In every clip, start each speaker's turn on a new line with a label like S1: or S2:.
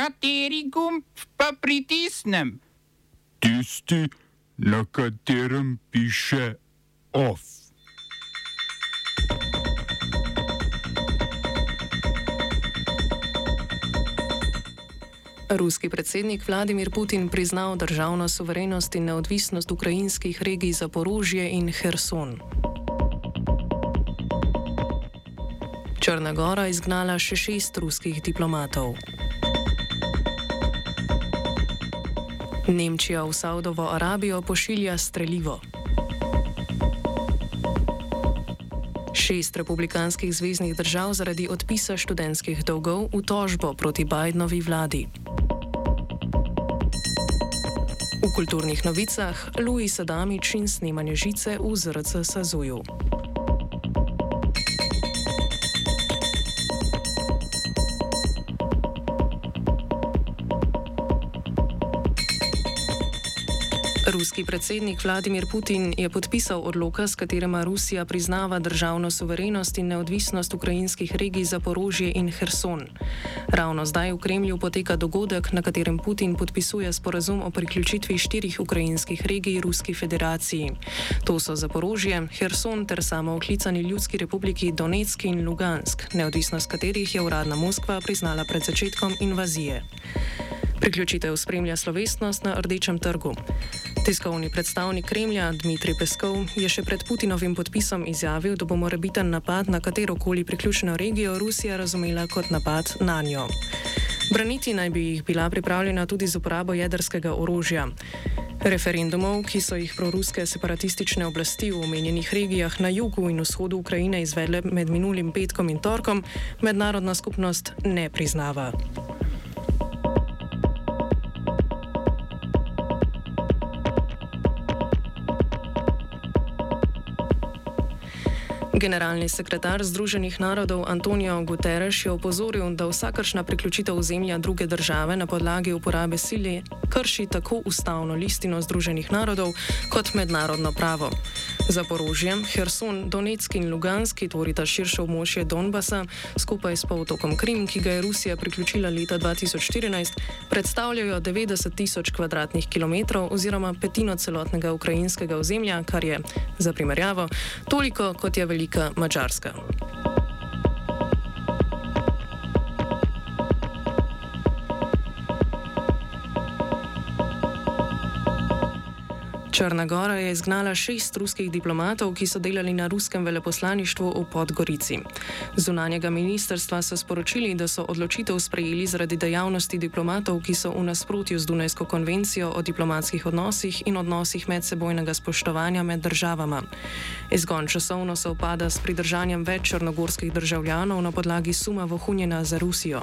S1: Kateri gumb pa pritisnem?
S2: Tisti, na katerem piše OF.
S3: Ruski predsednik Vladimir Putin priznal državno suverenost in neodvisnost ukrajinskih regij Zaporožje in Herson. Črna Gora izgnala še šest ruskih diplomatov. Nemčija v Saudovo Arabijo pošilja streljivo. Šest republikanskih zvezdnih držav zaradi odpisa študentskih dolgov v tožbo proti Bidenovi vladi. V kulturnih novicah Louis Adamič in snemanje žice v ZRC Sazuju. Ruski predsednik Vladimir Putin je podpisal odloka, s katerima Rusija priznava državno suverenost in neodvisnost ukrajinskih regij Zaporožje in Herson. Ravno zdaj v Kremlju poteka dogodek, na katerem Putin podpisuje sporazum o priključitvi štirih ukrajinskih regij Ruski federaciji. To so Zaporožje, Herson ter samooklicani Ljudski republiki Donetsk in Lugansk, neodvisnost katerih je uradna Moskva priznala pred začetkom invazije. Priključitev spremlja slovesnost na Rdečem trgu. Tiskovni predstavnik Kremlja Dmitrij Peskov je še pred Putinovim podpisom izjavil, da bo morebiten napad na katero koli priključeno regijo Rusija razumela kot napad na njo. Braniti naj bi jih bila pripravljena tudi z uporabo jedrskega orožja. Referendumov, ki so jih proruske separatistične oblasti v omenjenih regijah na jugu in vzhodu Ukrajine izvedle med minulim petkom in torkom, mednarodna skupnost ne priznava. Generalni sekretar Združenih narodov Antonijo Guterres je opozoril, da vsakršna priključitev ozemlja druge države na podlagi uporabe sile krši tako ustavno listino Združenih narodov kot mednarodno pravo. Zaporožje, Herson, Donetsk in Lugansk, tvorita širše območje Donbasa, skupaj s polotokom Krim, ki ga je Rusija priključila leta 2014, predstavljajo 90 tisoč kvadratnih kilometrov oziroma petino celotnega ukrajinskega ozemlja, kar je, za primerjavo, toliko kot je velika Mačarska. Črna Gora je izgnala šest ruskih diplomatov, ki so delali na ruskem veleposlaništvu v Podgorici. Zunanjega ministrstva so sporočili, da so odločitev sprejeli zaradi dejavnosti diplomatov, ki so v nasprotju z Dunajsko konvencijo o diplomatskih odnosih in odnosih medsebojnega spoštovanja med državama. Izgon časovno se upada s pridržanjem več črnogorskih državljanov na podlagi suma vohunjena za Rusijo.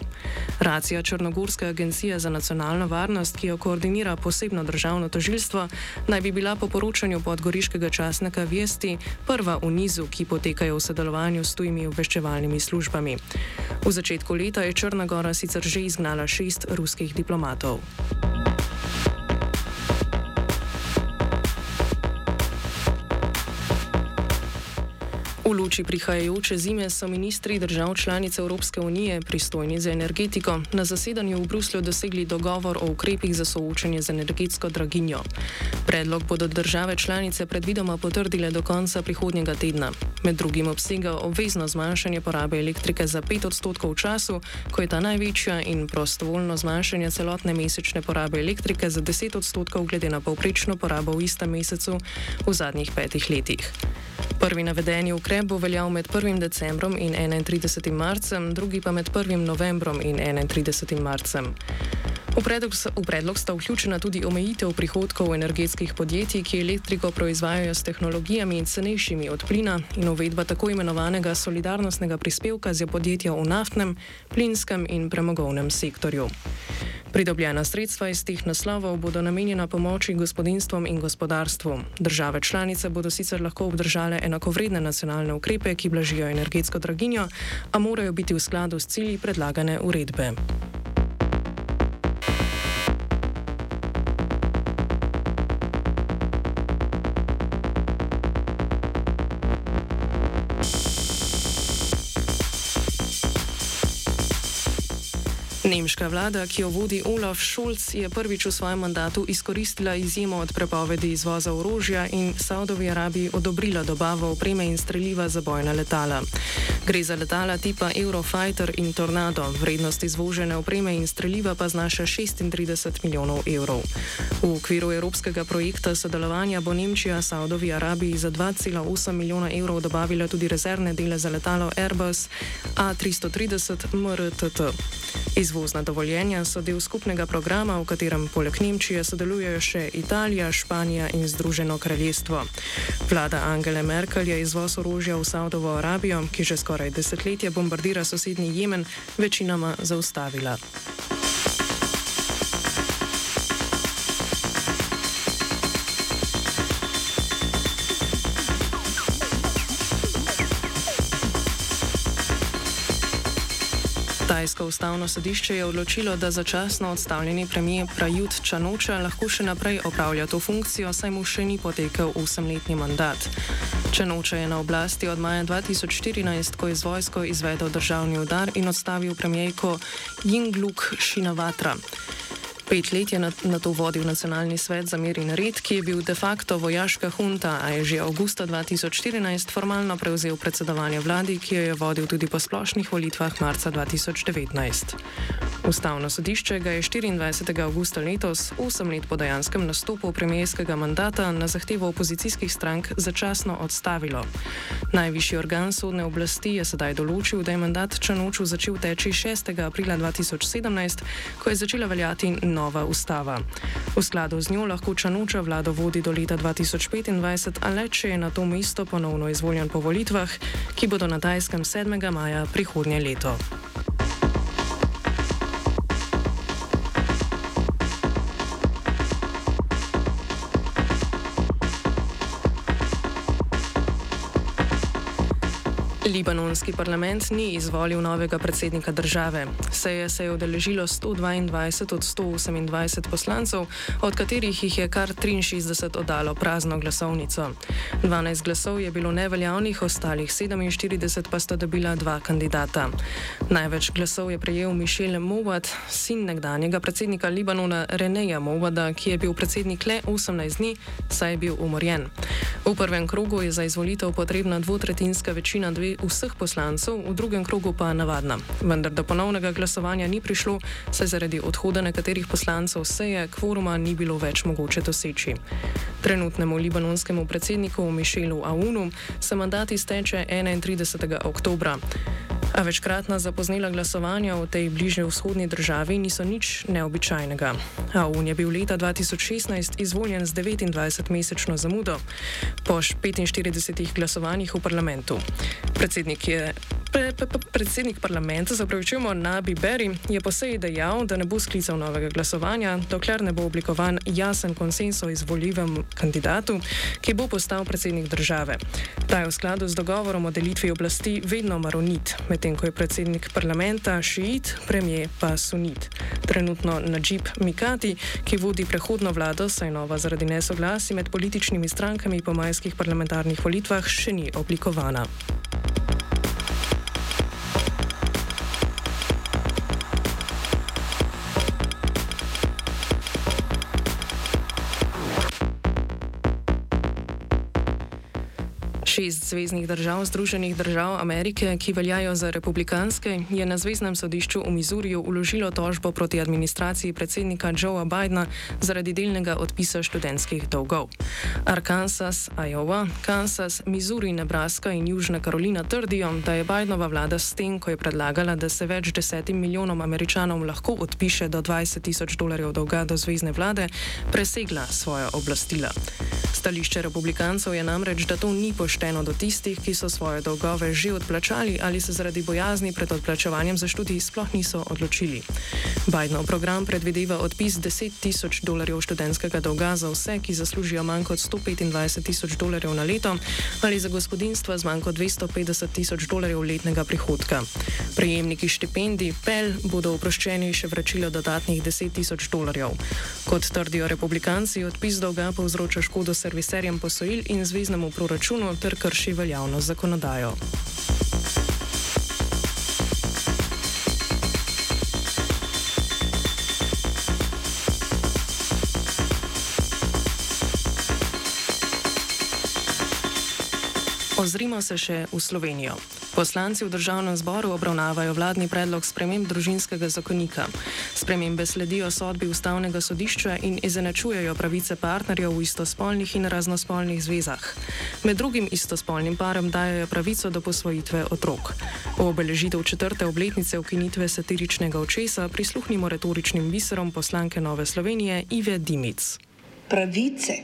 S3: Racija Črnogorske agencije za nacionalno varnost, ki jo koordinira posebno državno tožilstvo, naj bi bila bila po poročanju podgoriškega časnika Vesti prva v nizu, ki potekajo v sodelovanju s tujimi obveščevalnimi službami. V začetku leta je Črna Gora sicer že izgnala šest ruskih diplomatov. V luči prihajajoče zime so ministri držav članic Evropske unije, pristojni za energetiko, na zasedanju v Bruslju dosegli dogovor o ukrepih za soočanje z energetsko draginjo. Predlog bodo države članice predvidoma potrdile do konca prihodnjega tedna. Med drugim obsega obvezno zmanjšanje porabe elektrike za 5 odstotkov v času, ko je ta največja, in prostovoljno zmanjšanje celotne mesečne porabe elektrike za 10 odstotkov glede na povprečno porabo v istem mesecu v zadnjih petih letih. Prvi navedeni ukrep bo veljal med 1. decembrom in 31. marcem, drugi pa med 1. novembrom in 31. marcem. V predlog, v predlog sta vključena tudi omejitev prihodkov energetskih podjetij, ki elektriko proizvajajo s tehnologijami cenejšimi od plina in uvedba tako imenovanega solidarnostnega prispevka za podjetja v naftnem, plinskem in premogovnem sektorju. Pridobljena sredstva iz teh naslovov bodo namenjena pomoči gospodinstvom in gospodarstvu. Države članice bodo sicer lahko obdržale enakovredne nacionalne ukrepe, ki blažijo energetsko draginjo, a morajo biti v skladu s cilji predlagane uredbe. Nemška vlada, ki jo vodi Olaf Scholz, je prvič v svojem mandatu izkoristila izjemo od prepovedi izvoza orožja in Saudovi Arabiji odobrila dobavo opreme in streljiva za bojna letala. Gre za letala tipa Eurofighter in Tornado, vrednost izvožene opreme in streljiva pa znaša 36 milijonov evrov. V okviru evropskega projekta sodelovanja bo Nemčija Saudovi Arabiji za 2,8 milijona evrov dobavila tudi rezervne dele za letalo Airbus A330 MRTT. Izvozna dovoljenja so del skupnega programa, v katerem poleg Nemčije sodelujejo še Italija, Španija in Združeno kraljestvo. Vlada Angele Merkel je izvoz orožja v Saudovo Arabijo, ki že skoraj desetletje bombardira sosednji Jemen, večinoma zaustavila. Tajsko ustavno sodišče je odločilo, da začasno odstavljeni premijer Prajut Čanoča lahko še naprej opravlja to funkcijo, saj mu še ni potekel osemletni mandat. Čanoča je na oblasti od maja 2014, ko je z vojsko izvedel državni udar in odstavil premijejko Jingluk Šinavatra. Pet let je na, na to vodil nacionalni svet za mir in red, ki je bil de facto vojaška hunta, a je že avgusta 2014 formalno prevzel predsedovanje vladi, ki jo je vodil tudi po splošnih volitvah marca 2019. Ustavno sodišče ga je 24. augusta letos, osem let po dejanskem nastopu premijerskega mandata, na zahtevo opozicijskih strank začasno odstavilo. Najvišji organ sodne oblasti je sedaj določil, da je mandat Čanoču začel teči 6. aprila 2017, ko je začela veljati nova ustava. V skladu z njo lahko Čanoča vlado vodi do leta 2025, a le če je na to mesto ponovno izvoljen po volitvah, ki bodo na Tajskem 7. maja prihodnje leto. Libanonski parlament ni izvolil novega predsednika države. Seje se je udeležilo 122 od 128 poslancev, od katerih jih je kar 63 oddalo prazno glasovnico. 12 glasov je bilo neveljavnih, ostalih 47 pa sta dobila dva kandidata. Največ glasov je prejel Mišel Mowat, sin nekdanjega predsednika Libanona Reneja Mowada, ki je bil predsednik le 18 dni, saj je bil umorjen. V prvem krogu je za izvolitev potrebna dvotretinska večina dve vseh poslancev, v drugem krogu pa navadna. Vendar do ponovnega glasovanja ni prišlo, saj zaradi odhoda nekaterih poslancev seje kvoruma ni bilo več mogoče doseči. Trenutnemu libanonskemu predsedniku Mišelu Aunu se mandat izteče 31. oktobra. A večkratna zapoznela glasovanja v tej bližnji vzhodni državi niso nič neobičajnega. Aun je bil leta 2016 izvoljen z 29-mesečno zamudo po 45 glasovanjih v parlamentu. Predsednik je predsednik parlamenta, zapravičujemo, Nabi Beri, je po seji dejal, da ne bo sklical novega glasovanja, dokler ne bo oblikovan jasen konsens o izvoljivem kandidatu, ki bo postal predsednik države. Ta je v skladu z dogovorom o delitvi oblasti vedno maronit, medtem ko je predsednik parlamenta šiit, premije pa sunit. Trenutno Najib Mikati, ki vodi prehodno vlado, saj nova zaradi nesoglasi med političnimi strankami po majskih parlamentarnih volitvah še ni oblikovana. Šest zvezdnih držav Združenih držav Amerike, ki veljajo za republikanske, je na Zvezdnem sodišču v Mizuriju uložilo tožbo proti administraciji predsednika Joea Bidna zaradi delnega odpisa študentskih dolgov. Arkansas, Iowa, Kansas, Missouri, Nebraska in Južna Karolina trdijo, da je Bidnova vlada s tem, ko je predlagala, da se več desetim milijonom američanom lahko odpiše do 20 tisoč dolarjev dolga do zvezdne vlade, presegla svoje oblastila. Stališče republikancev je namreč, da to ni pošteno do tistih, ki so svoje dolgove že odplačali ali se zaradi bojazni pred odplačevanjem za študij sploh niso odločili. Bidenov program predvideva odpis 10 tisoč dolarjev študentskega dolga za vse, ki zaslužijo manj kot 125 tisoč dolarjev na leto ali za gospodinstva z manj kot 250 tisoč dolarjev letnega prihodka. Prejemniki štipendij PEL bodo oproščeni še vračilo dodatnih 10 tisoč dolarjev. Kot trdijo republikanci, odpis dolga povzroča škodo serviserjem posojil in zvezdnemu proračunu ter krši veljavno zakonodajo. Ozrimo se še v Slovenijo. Poslanci v državnem zboru obravnavajo vladni predlog sprememb družinskega zakonika. Spremembe sledijo sodbi ustavnega sodišča in izenačujejo pravice partnerjev v istospolnih in raznospolnih zvezah. Med drugim istospolnim parom dajo pravico do posvojitve otrok. V obeležitev četrte obletnice ukinitve satiričnega očesa prisluhnimo retoričnim biserom poslanke Nove Slovenije Ive Dimic.
S4: Pravice,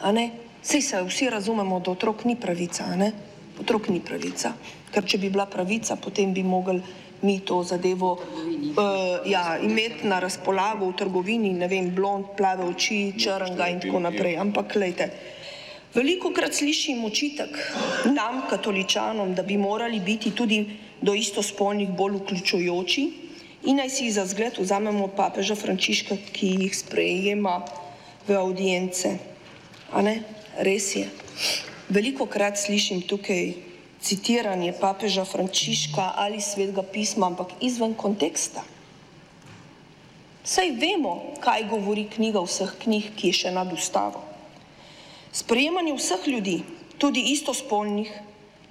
S4: a ne? Vsi se vsi razumemo, da otrok ni pravica, ne? Otrok ni pravica, ker če bi bila pravica, potem bi mogli mi to zadevo uh, ja, imeti na razpolago v trgovini, ne vem, blond, plave oči, črnga in tako naprej. Ampak, gledajte, veliko krat slišim očitek nam, katoličanom, da bi morali biti tudi do istospolnih bolj vključujoči in naj si za zgled vzamemo papeža Frančiška, ki jih sprejema v audience. A ne? res je. Veliko krat slišim tukaj citiranje papeža Frančiška ali svetega pisma, ampak izven konteksta. Saj vemo, kaj govori knjiga vseh knjig, ki je še nad ustavo. Sprejemanje vseh ljudi, tudi istospolnih,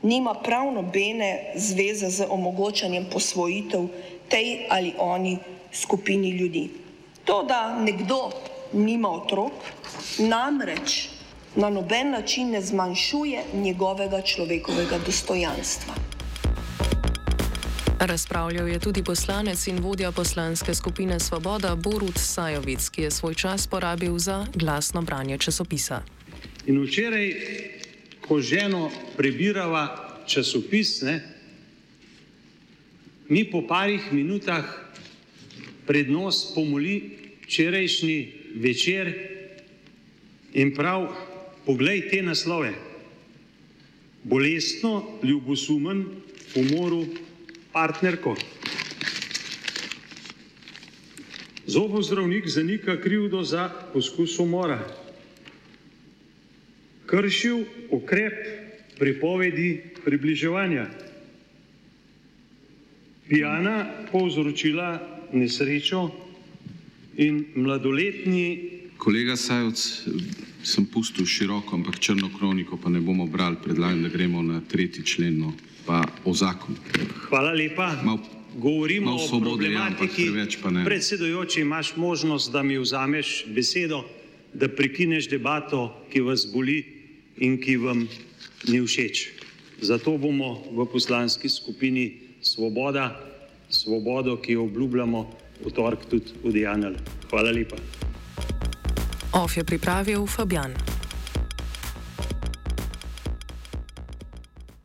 S4: nima prav nobene zveze z omogočanjem posvojitev tej ali oni skupini ljudi. To, da nekdo nima otrok, namreč na noben način ne zmanjšuje njegovega človekovega dostojanstva.
S3: Razpravljal je tudi poslanec in vodja poslanske skupine Svoboda Borut Sajovic, ki je svoj čas porabil za glasno branje časopisa.
S5: In včeraj, ko ženo prebirava časopis, ne, mi po parih minutah pred nos pomoli včerajšnji večer in prav Poglej te naslove. Bolestno, ljubosumen, umoril partnerko. Zobo zdravnik zanika krivdo za poskus umora. Kršil ukrep prepovedi približevanja. Pijana povzročila nesrečo in mladoletni.
S6: Kolega Sajovc, sem pustil široko, ampak črno kroniko pa ne bomo brali, predlagam, da gremo na tretji člen, no, pa o zakonu.
S5: Hvala lepa. Mal, Govorimo mal o problematiki. Predsedujoči, imaš možnost, da mi vzameš besedo, da prekineš debato, ki vas boli in ki vam ni všeč. Zato bomo v poslanski skupini Svoboda, svobodo, ki jo obljubljamo, v torek tudi udejanjali. Hvala lepa.
S3: Of je pripravil Fabian.